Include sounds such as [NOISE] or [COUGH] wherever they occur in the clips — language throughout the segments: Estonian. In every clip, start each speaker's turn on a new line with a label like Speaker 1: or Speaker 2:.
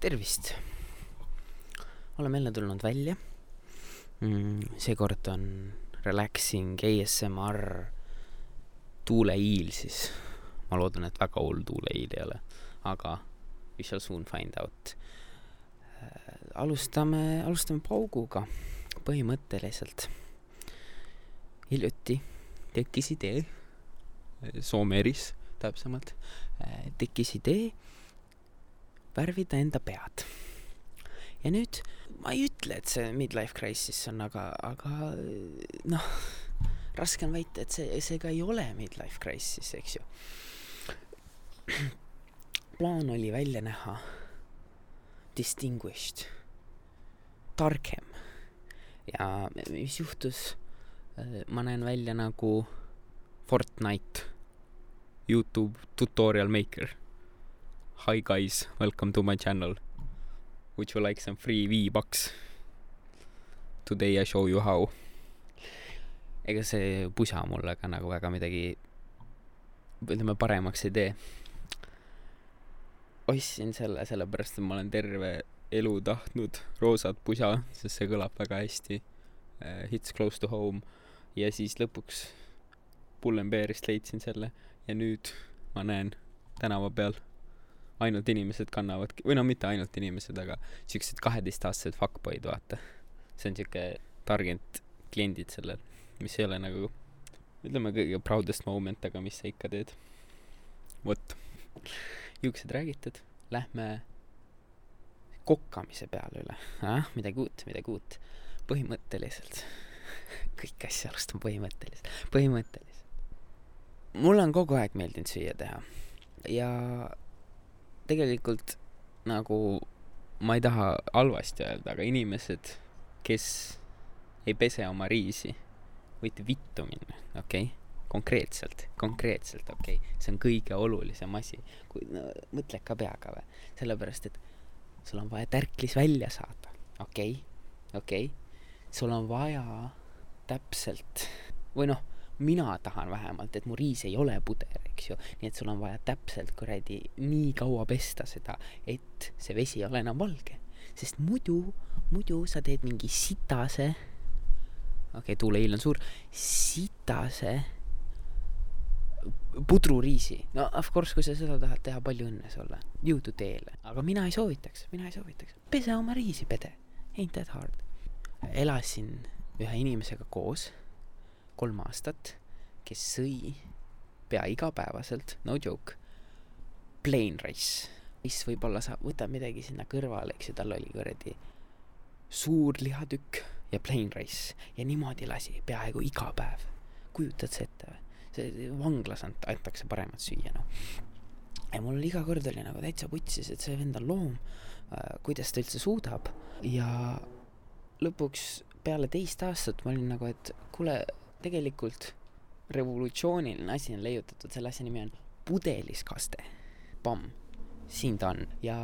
Speaker 1: tervist! oleme jälle tulnud välja mm,. seekord on relaxing ASMR tuuleiil siis. ma loodan, et väga hull tuuleiil ei ole, aga we shall soon find out äh,. alustame, alustame pauguga, põhimõtteliselt. hiljuti tekkis idee, Soomeris täpsemalt, äh, tekkis idee värvida enda pead. ja nüüd ma ei ütle, et see midlife crisis on, aga, aga noh, raske on väita, et see, see ka ei ole midlife crisis, eks ju. plaan oli välja näha distinguished, targem ja mis juhtus, ma näen välja nagu Fortnite Youtube tutorial maker Hi guys, welcome to my channel. Would you like some free V-Bucks? Today I show you how. ega see pusa mulle ka nagu väga midagi, ütleme, paremaks ei tee. ostsin selle sellepärast, et ma olen terve elu tahtnud roosat pusa, sest see kõlab väga hästi. Hits close to home ja siis lõpuks Pull&Bearist leidsin selle ja nüüd ma näen tänava peal ainult inimesed kannavadki, või no mitte ainult inimesed, aga siuksed kaheteistaastased fuckboy'd, vaata. see on siuke targent kliendid sellel, mis ei ole nagu, ütleme kõige proudest moment, aga mis sa ikka teed. vot, juuksed räägitud, lähme kokkamise peale üle, ah, midagi uut, midagi uut. põhimõtteliselt, kõiki asju alustan põhimõtteliselt, põhimõtteliselt. mulle on kogu aeg meeldinud süüa teha ja tegelikult nagu ma ei taha halvasti öelda, aga inimesed, kes ei pese oma riisi, võite vittu minna, okei okay?? konkreetselt, konkreetselt, okei okay?, see on kõige olulisem asi. kui no, mõtled ka peaga või? sellepärast, et sul on vaja tärklis välja saada, okei okay?, okei okay?, sul on vaja täpselt või noh mina tahan vähemalt, et mu riis ei ole puder, eks ju. nii et sul on vaja täpselt kuradi nii kaua pesta seda, et see vesi ei ole enam valge. sest muidu, muidu sa teed mingi sitase, okei okay,, tuuleiil on suur, sitase pudruriisi. no of course, kui sa seda tahad teha, palju õnne sulle. jõudu teele. aga mina ei soovitaks, mina ei soovitaks. pese oma riisi, pede. Ain't that hard. elasin ühe inimesega koos kolm aastat, kes sõi pea igapäevaselt, no joke, plain rice. mis võib-olla sa võtad midagi sinna kõrvale, eks ju, tal oli kuradi suur lihatükk ja plain rice ja niimoodi lasi peaaegu iga päev. kujutad sa ette või? see vanglas ant-, antakse paremat süüa, noh. ja mul iga kord oli nagu täitsa putsis, et see vend on loom äh,, kuidas ta üldse suudab ja lõpuks peale teist aastat ma olin nagu, et kuule, tegelikult revolutsiooniline asi on leiutatud, selle asja nimi on pudeliskaste. Pamm, siin ta on. Ja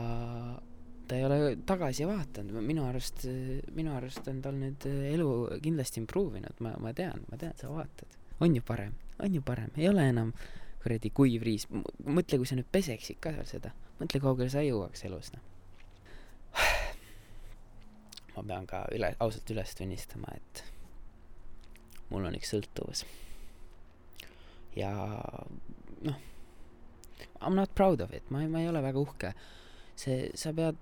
Speaker 1: ta ei ole tagasi vaadanud, minu arust, minu arust on tal nüüd elu kindlasti improve inud, ma, ma tean, ma tean, sa vaatad. on ju parem, on ju parem, ei ole enam kuradi kuiv riis, mõtle, kui sa nüüd peseksid ka seal seda, mõtle, kaugele sa jõuaks elus, noh. ma pean ka üle, ausalt üles tunnistama, et mul on üks sõltuvus. ja noh, I m not proud of it, ma ei, ma ei ole väga uhke. see, sa pead,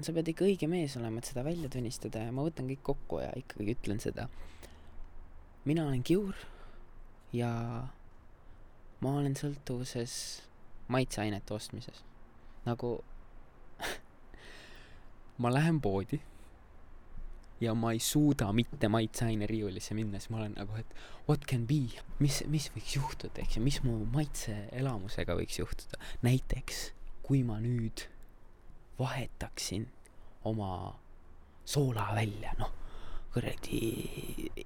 Speaker 1: sa pead ikka õige mees olema, et seda välja tunnistada ja ma võtan kõik kokku ja ikkagi ütlen seda. mina olen kiur ja ma olen sõltuvuses maitseainete ostmises. nagu [LAUGHS] ma lähen poodi ja ma ei suuda mitte maitseaine riiulisse minna, siis ma olen nagu, et what can be, mis, mis võiks juhtuda, eks ju, mis mu maitseelamusega võiks juhtuda. näiteks, kui ma nüüd vahetaksin oma soola välja, noh, kuradi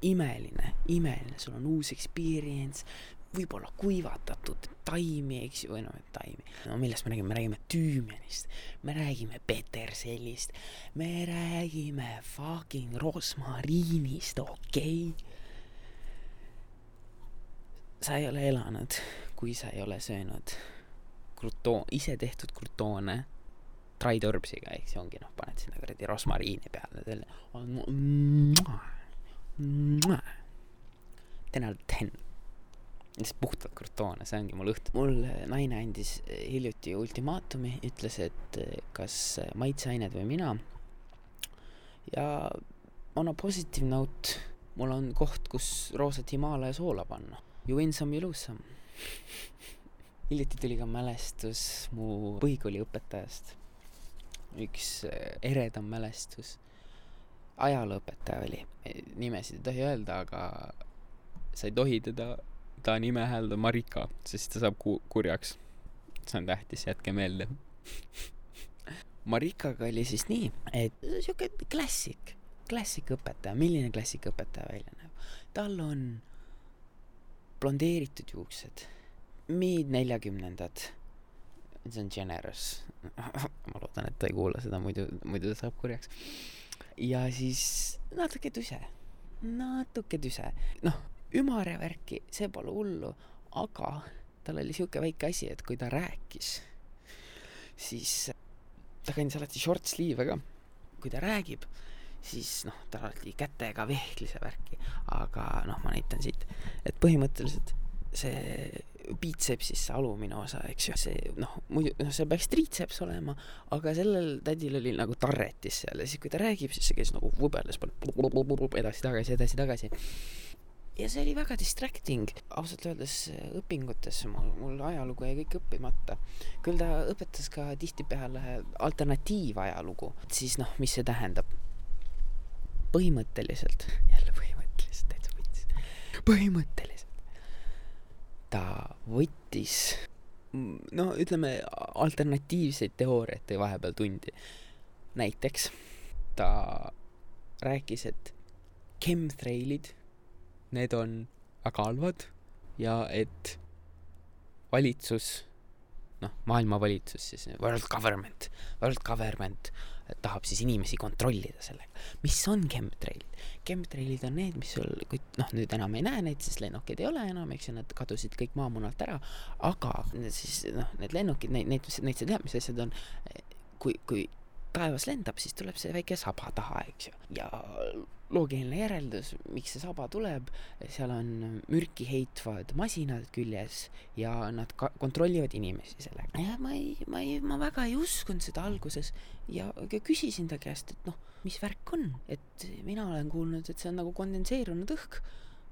Speaker 1: imeline, imeline, sul on uus experience, võib-olla kuivatatud taimi, eks ju, või noh, taimi. no millest me räägime, me räägime tüümenist, me räägime petersellist, me räägime fucking rosmariinist, okei okay?. sa ei ole elanud, kui sa ei ole söönud krutoon, ise tehtud krutoone Dry-Turbsiga, ehk see ongi noh, paned sinna kuradi rosmariini peale, selle ten out of ten lihtsalt puhtalt krutoone, see ongi mul õhtu. mul naine andis hiljuti ultimaatumi, ütles, et kas maitseained või mina. ja on a positive note, mul on koht, kus roosat Himalaia soola panna. You win some, you lose some. hiljuti tuli ka mälestus mu põhikooliõpetajast. üks eredam mälestus. ajalooõpetaja oli, nimesid ei tohi öelda, aga sa ei tohi teda ta nime häälda Marika, sest ta saab ku-, kurjaks. see on tähtis, jätke meelde [LAUGHS] Marikaga oli siis nii, et sihuke klassik, klassikaõpetaja, milline klassikaõpetaja välja näeb? tal on blondeeritud juuksed, mid neljakümnendad, see on generous [LAUGHS] ma loodan, et ta ei kuula seda, muidu, muidu ta saab kurjaks. ja siis natuke tüse, natuke tüse, noh ümar ja värki, see pole hullu, aga tal oli sihuke väike asi, et kui ta rääkis, siis ta kandis alati short sleeve'e ka. kui ta räägib, siis noh, tal alati kätega vehklis ja värki, aga noh, ma näitan siit, et põhimõtteliselt see biitsepsis see alumine osa, eks ju, see noh, muidu noh, see peaks triitseps olema, aga sellel tädil oli nagu tarretis seal. Ja siis, kui ta räägib, siis see käis nagu võbeles edasi-tagasi, edasi-tagasi ja see oli väga distracting, ausalt öeldes õpingutes mul, mul ajalugu jäi kõik õppimata. küll ta õpetas ka tihtipeale alternatiivajalugu, siis noh, mis see tähendab? põhimõtteliselt, jälle põhimõtteliselt, täitsa võttis, põhimõtteliselt ta võttis no ütleme, alternatiivseid teooriaid tõi vahepeal tundi. näiteks ta rääkis, et chemtrailid need on väga halvad ja et valitsus, noh, maailma valitsus siis, world government, world government tahab siis inimesi kontrollida sellega. mis on chemtrailid? Chemtrailid on need, mis sul, kui noh, nüüd enam ei näe neid, sest lennukeid ei ole enam, eks ju, nad kadusid kõik maamunalt ära, aga siis noh, need lennukid, neid, neid, neid sa tead, mis asjad on, kui, kui taevas lendab, siis tuleb see väike saba taha, eks ju. ja loogiline järeldus, miks see saba tuleb, seal on mürki heitvad masinad küljes ja nad ka-, kontrollivad inimesi sellega. ja ma ei, ma ei, ma väga ei uskunud seda alguses ja küsisin ta käest, et noh, mis värk on, et mina olen kuulnud, et see on nagu kondenseerunud õhk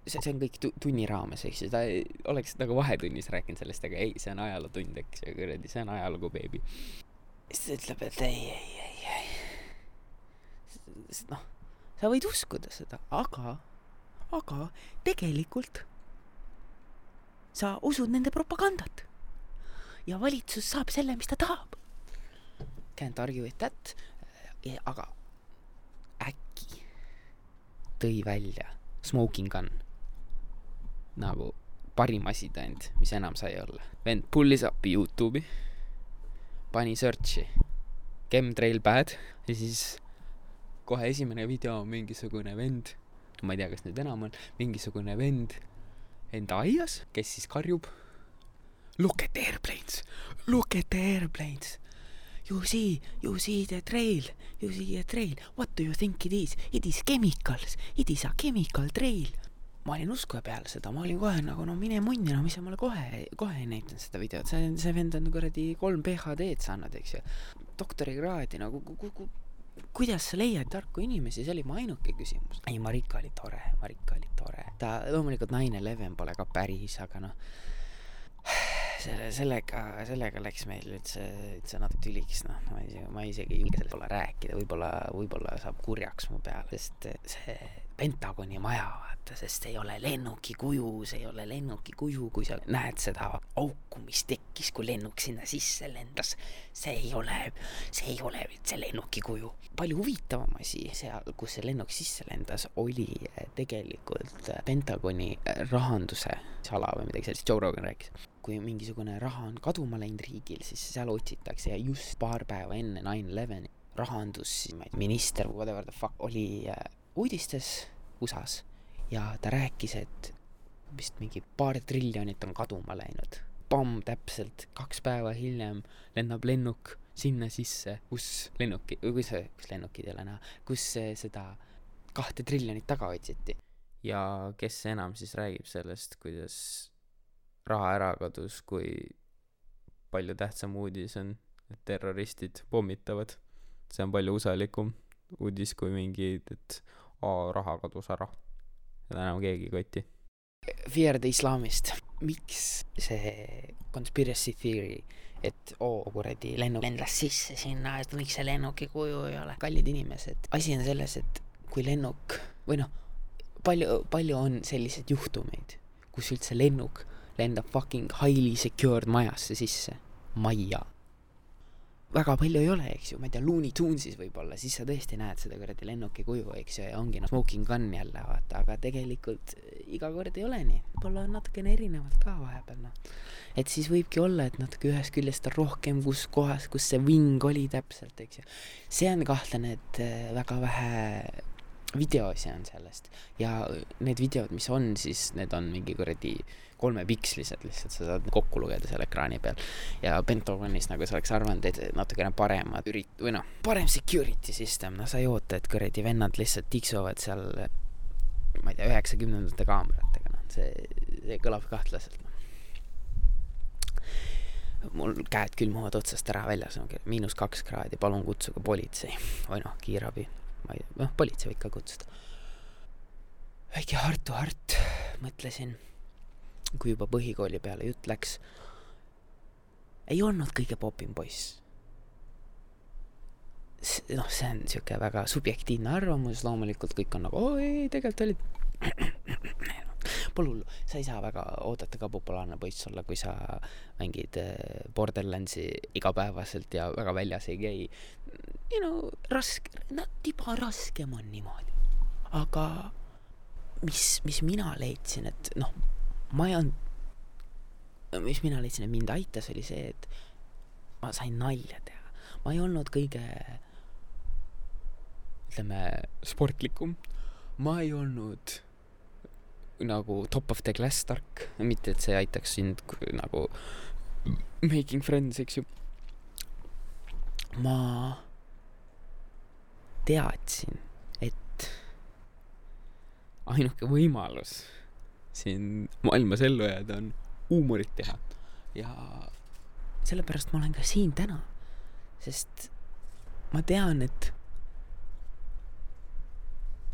Speaker 1: see, see on kõik tu-, tunni raames, eks ju, ta oleks nagu vahetunnis rääkinud sellest, aga ei, see on ajalootund, eks ju, kuradi, see on ajalugu, beebi. Siis ta ütleb, et ei, ei, ei, noh, sa võid uskuda seda, aga, aga tegelikult sa usud nende propagandat. ja valitsus saab selle, mis ta tahab. Can't argue with that, aga äkki tõi välja smoking gun nagu parim asitõend, mis enam sai olla. vend pullis appi Youtube'i, pani search'i chemtrail bad ja siis kohe esimene video on mingisugune vend, ma ei tea, kas nüüd enam on, mingisugune vend enda aias, kes siis karjub. Look at the airplanes, look at the airplanes. You see, you see the trail, you see a trail. What do you think it is? It is chemicals, it is a chemical trail. Ma olin uskuja peale seda, ma olin kohe nagu no mine munni, no mis sa mulle kohe, kohe ei näidanud seda videot, see, see vend on kuradi kolm PhD-d saanud, eks ju. doktorikraadi nagu ku, ku, kuidas sa leiad tarku inimesi, see oli mu ainuke küsimus. ei, Marika oli tore, Marika oli tore. ta, loomulikult naine Leven pole ka päris, aga noh, selle, sellega, sellega läks meil üldse, üldse natuke tüliks, noh, ma isegi, ma isegi ei julge sellest rääkida, võib-olla, võib-olla saab kurjaks mu peale, sest see Pentagoni maja, vaata, sest ei ole lennuki kuju, see ei ole lennuki kuju, kui sa näed seda auku, mis tekkis, kui lennuk sinna sisse lendas. see ei ole, see ei ole üldse lennuki kuju. palju huvitavam asi seal, kus see lennuk sisse lendas, oli tegelikult Pentagoni rahanduse sala või midagi sellist, Joe Rogan rääkis kui mingisugune raha on kaduma läinud riigil, siis seal otsitakse ja just paar päeva enne nine eleven'i rahandusminister, whatever the fuck, oli uudistes USA-s ja ta rääkis, et vist mingi paar triljonit on kaduma läinud. Pamm, täpselt kaks päeva hiljem lennab lennuk sinna sisse, kus lennuki, või kus, kus lennukid ei ole näha, kus seda kahte triljonit taga otsiti. ja kes enam siis räägib sellest, kuidas raha ära kadus, kui palju tähtsam uudis on, et terroristid pommitavad. see on palju usalikum uudis kui mingi, et aa, raha kadus ära. seda enam keegi ei koti. Fear the Islamist. miks see conspiracy theory et oo kuradi lennuk lendas sisse sinna, et miks see lennuki kuju ei ole. kallid inimesed, asi on selles, et kui lennuk või noh, palju, palju on selliseid juhtumeid, kus üldse lennuk lendab fucking highly secured majasse sisse, majja väga palju ei ole, eks ju, ma ei tea, Looney Tunesis võib-olla, siis sa tõesti näed seda kuradi lennuki kuju, eks ju, ja ongi noh, smoking gun jälle, vaata, aga tegelikult iga kord ei ole nii. võib-olla on natukene erinevalt ka vahepeal, noh. et siis võibki olla, et natuke ühest küljest rohkem, kus kohas, kus see ving oli täpselt, eks ju. see on kahtlane, et äh, väga vähe videosi on sellest. Ja need videod, mis on, siis need on mingi kuradi kolmepikslised lihtsalt, sa saad kokku lugeda seal ekraani peal. ja Pentagonis nagu sa oleks arvanud, et natukene paremad ürit-, või noh, parem security system, no sa ei oota, et kuradi vennad lihtsalt tiksuvad seal, ma ei tea, üheksakümnendate kaameratega, noh, see, see kõlab kahtlaselt, noh. Mul käed külmuvad otsast ära väljas, miinus kaks kraadi, palun kutsuge politsei või noh, kiirabi, ma ei noh, politsei võib ka kutsuda. väike Hartu Hart, mõtlesin kui juba põhikooli peale jutt läks, ei olnud kõige popim poiss. noh, see on sihuke väga subjektiivne arvamus, loomulikult kõik on nagu, oo ei, tegelikult olid [CLEARS THROAT] [CLEARS THROAT] Pole hullu, sa ei saa väga oodata ka populaarne poiss olla, kui sa mängid äh, Borderlandsi igapäevaselt ja väga väljas ei käi. you know, raske, no tiba raskem on niimoodi. aga mis, mis mina leidsin, et noh, ma ei olnud, mis mina leidsin, et mind aitas, oli see, et ma sain nalja teha. ma ei olnud kõige, ütleme, sportlikum. ma ei olnud nagu top of the class tark, mitte et see aitaks sind nagu making friends, eks ju. ma teadsin, et ainuke võimalus siin maailmas ellu jääda, on huumorit teha. ja sellepärast ma olen ka siin täna. sest ma tean, et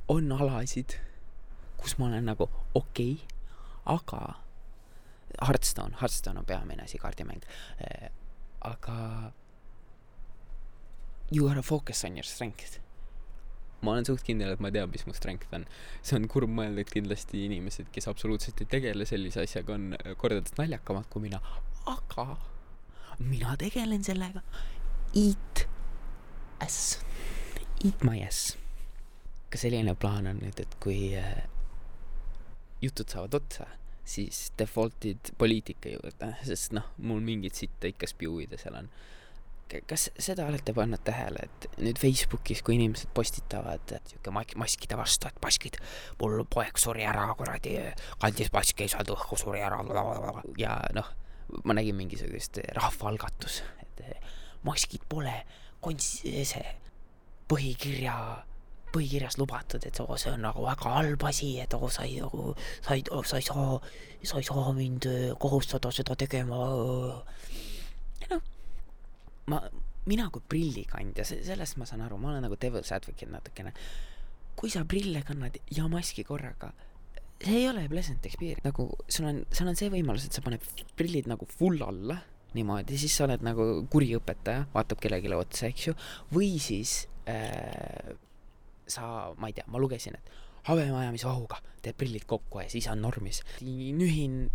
Speaker 1: on alasid, kus ma olen nagu okei okay,, aga Hearthstone, Hearthstone on peamine asi, kaardimäng äh,. aga you gotta focus on your strength ma olen suht kindel, et ma tean, mis mu strength on. see on kurb mõelda, et kindlasti inimesed, kes absoluutselt ei tegele sellise asjaga, on kordades naljakamad kui mina, aga mina tegelen sellega. Eat ass, eat my ass. ka selline plaan on nüüd, et kui äh, jutud saavad otsa, siis default'id poliitika juurde, sest noh, mul mingit sitta ikka spjuuida seal on kas seda olete pannud tähele, et nüüd Facebookis, kui inimesed postitavad sihuke maskide vastu, et maskid, mul poeg suri ära, kuradi, kandis maski, ei saanud õhku, suri ära. ja noh, ma nägin mingisugust rahvaalgatus, et maskid pole konst-, see põhikirja, põhikirjas lubatud, et oo, see on nagu väga halb asi, et oo, sa ei nagu, sa ei, sa ei saa, sa ei saa mind kohustada seda tegema. noh ma, mina kui prillikandja, sellest ma saan aru, ma olen nagu devil's advocate natukene. kui sa prille kannad ja maski korraga, see ei ole pleasant experience, nagu sul on, sul on see võimalus, et sa paned prillid nagu full alla, niimoodi, siis sa oled nagu kuri õpetaja, vaatab kellelegi otsa, eks ju, või siis äh, sa, ma ei tea, ma lugesin, et habemajamisohuga teed prillid kokku ja siis on normis. nühin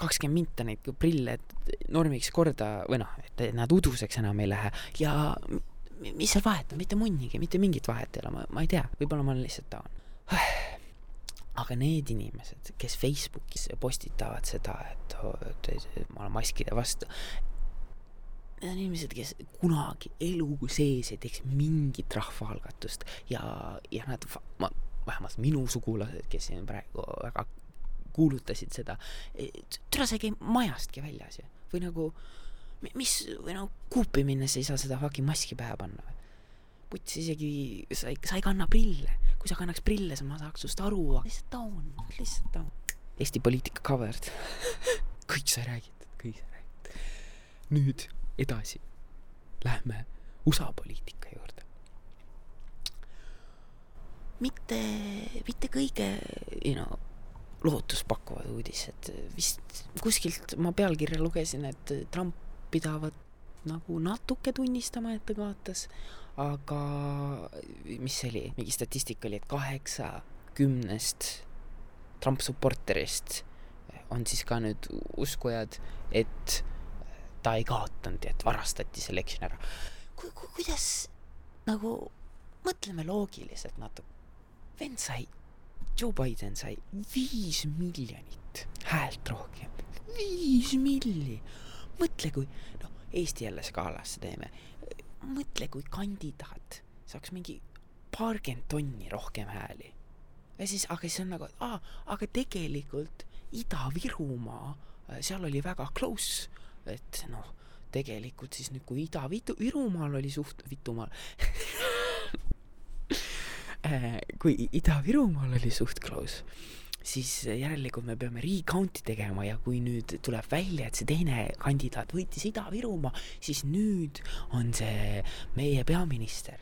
Speaker 1: kakskümmend minta neid prille normiks korda või noh, et nad uduseks enam ei lähe ja mis seal vahet on, mitte munnigi, mitte mingit vahet ei ole, ma, ma ei tea, võib-olla ma olen lihtsalt taon. [SIGHS] aga need inimesed, kes Facebookis postitavad seda, et ma olen maskide vastu, need on inimesed, kes kunagi elu sees ei teeks mingit rahvaalgatust ja, ja nad, ma, vähemalt minu sugulased, kes siin praegu väga kuulutasid seda. türa, sa ei käi majastki väljas ju. või nagu, mis, või no kuupi minnes ei saa seda fucking maski pähe panna või? puts isegi, sa ei, sa ei kanna prille. kui sa kannaks prille, siis ma saaks sinust aru, lihtsalt down, lihtsalt down. Eesti poliitika covered [LAUGHS] kõik sai räägitud, kõik sai räägitud. nüüd edasi. Lähme USA poliitika juurde. mitte, mitte kõige, you know, lootustpakkuvad uudised, vist kuskilt ma pealkirja lugesin, et Trump pidavat nagu natuke tunnistama, et ta kaotas, aga mis see oli, mingi statistika oli, et kaheksa kümnest Trump supporterist on siis ka nüüd uskujad, et ta ei kaotanud et varastati see elektsioon ära ku,. Ku, kuidas nagu mõtleme loogiliselt natuke. vend sai, Joe Biden sai viis miljonit häält rohkem. viis milli. mõtle, kui noh, Eesti jälle skaalasse teeme. mõtle, kui kandidaat saaks mingi paarkümmend tonni rohkem hääli. ja siis, aga siis on nagu, aa, aga tegelikult Ida-Virumaa, seal oli väga close, et noh, tegelikult siis nüüd, kui Ida-Virumaal oli suht-, Vitumaal [LAUGHS] kui Ida-Virumaal oli suht close, siis järelikult me peame recount'i tegema ja kui nüüd tuleb välja, et see teine kandidaat võitis Ida-Virumaa, siis nüüd on see meie peaminister.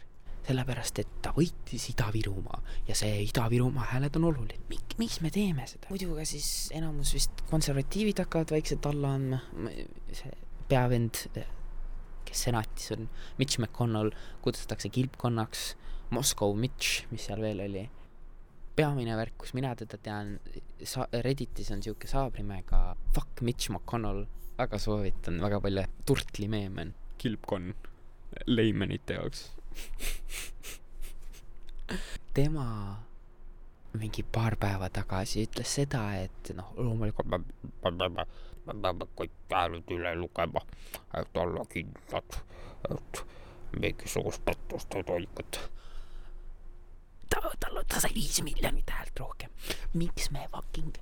Speaker 1: Sellepärast, et ta võitis Ida-Virumaa ja see Ida-Virumaa hääled on oluline. Mik-, miks me teeme seda? muidu ka siis enamus vist konservatiivid hakkavad vaikselt alla andma, see peavend, kes senatis on, Mitch McConnell kutsutakse kilpkonnaks, Moscow Mitch, mis seal veel oli peamine värk, kus mina teda tean, sa-, Redditis on siuke saabrimega Fuck Mitch McConnell, väga soovitan, väga palju turtlimeeme on.
Speaker 2: kilpkonn leimenite jaoks
Speaker 1: tema mingi paar päeva tagasi ütles seda, et noh, loomulikult me peame, me peame kõik hääled üle lugema, et olla kindlad, et mingisugust pettust ei toimunud ta, tal, ta sai viis miljonit häält rohkem. miks me fucking,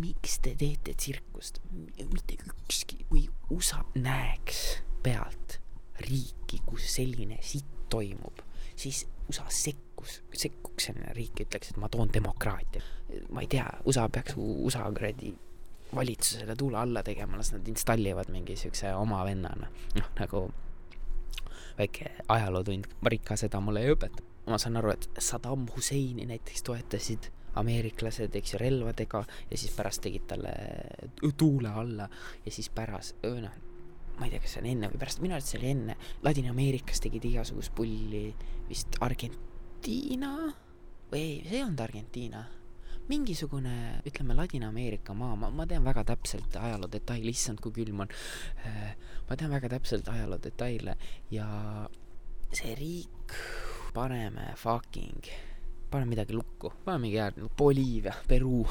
Speaker 1: miks te teete tsirkust? mitte ükski, kui USA näeks pealt riiki, kus selline sitt toimub, siis USA sekkus, sekkuks selline riik, ütleks, et ma toon demokraatia. ma ei tea, USA peaks USA kuradi valitsusele tuule alla tegema, las nad installivad mingi siukse oma vennana, noh nagu väike ajalootund, Marika seda mulle ei õpeta ma saan aru, et Saddam Husseini näiteks toetasid ameeriklased, eks ju, relvadega ja siis pärast tegid talle tuule alla ja siis pärast, noh, ma ei tea, kas see on enne või pärast, minu arvates see oli enne, Ladina-Ameerikas tegid igasugust pulli, vist Argentiina või ei, see ei olnud Argentiina. Mingisugune, ütleme, Ladina-Ameerika maa, ma, ma tean väga täpselt ajaloo detaile, issand, kui külm on. Äh, ma tean väga täpselt ajaloo detaile ja see riik paneme fucking, paneme midagi lukku, paneme mingi äärne, Boliivia, Peruu,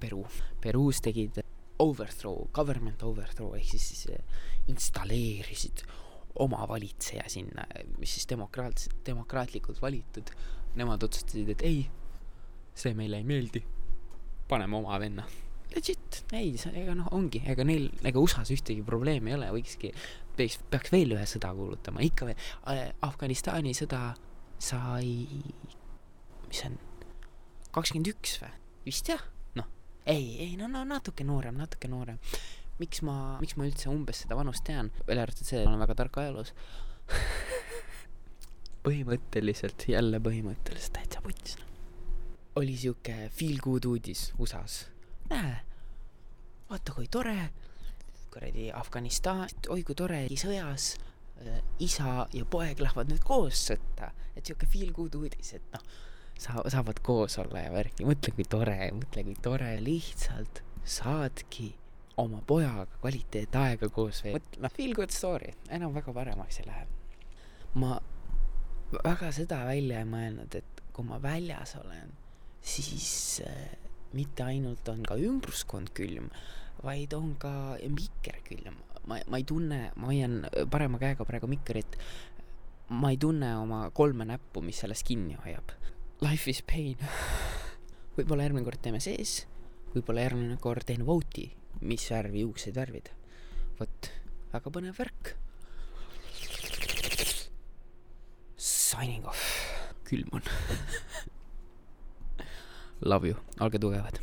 Speaker 1: Peruu, Peruus tegid overthrow, government overthrow ehk siis, eh, installeerisid oma valitseja sinna, mis siis demokraat-, demokraatlikult valitud. Nemad otsustasid, et ei, see meile ei meeldi, paneme oma venna. Legit, ei, ega noh, ongi, ega neil, ega USA-s ühtegi probleemi ei ole, võikski, peaks, peaks veel ühe sõda kuulutama, ikka veel, äh, Afganistani sõda sai, mis see on, kakskümmend üks või? vist jah, ei, ei no, no natuke noorem, natuke noorem. miks ma, miks ma üldse umbes seda vanust tean, välja arvatud see, et olen väga tark ajaloos [LAUGHS] põhimõtteliselt, jälle põhimõtteliselt täitsa puts, noh. oli siuke feel good uudis USA-s. näe, vaata kui tore, kuradi Afganistan, oi kui tore, sõjas Äh, isa ja poeg lähevad nüüd koos sõtta, et sihuke feel good uudis, et noh, sa-, saavad koos olla ja värki, mõtle kui tore, mõtle kui tore, lihtsalt saadki oma pojaga kvaliteetaega koos mõtle, noh, feel good story, enam väga paremaks ei lähe. ma väga seda välja ei mõelnud, et kui ma väljas olen, siis äh, mitte ainult on ka ümbruskond külm, vaid on ka mikker külm. Ma, ma ei tunne, ma hoian parema käega praegu mikrit, ma ei tunne oma kolme näppu, mis sellest kinni hoiab. Life is pain. [SIGHS] võib-olla järgmine kord teeme sees, võib-olla järgmine kord teen vote'i, mis värvi juukseid värvida. vot, väga põnev värk. Signing off. külm on [LAUGHS] Love you, olge tugevad.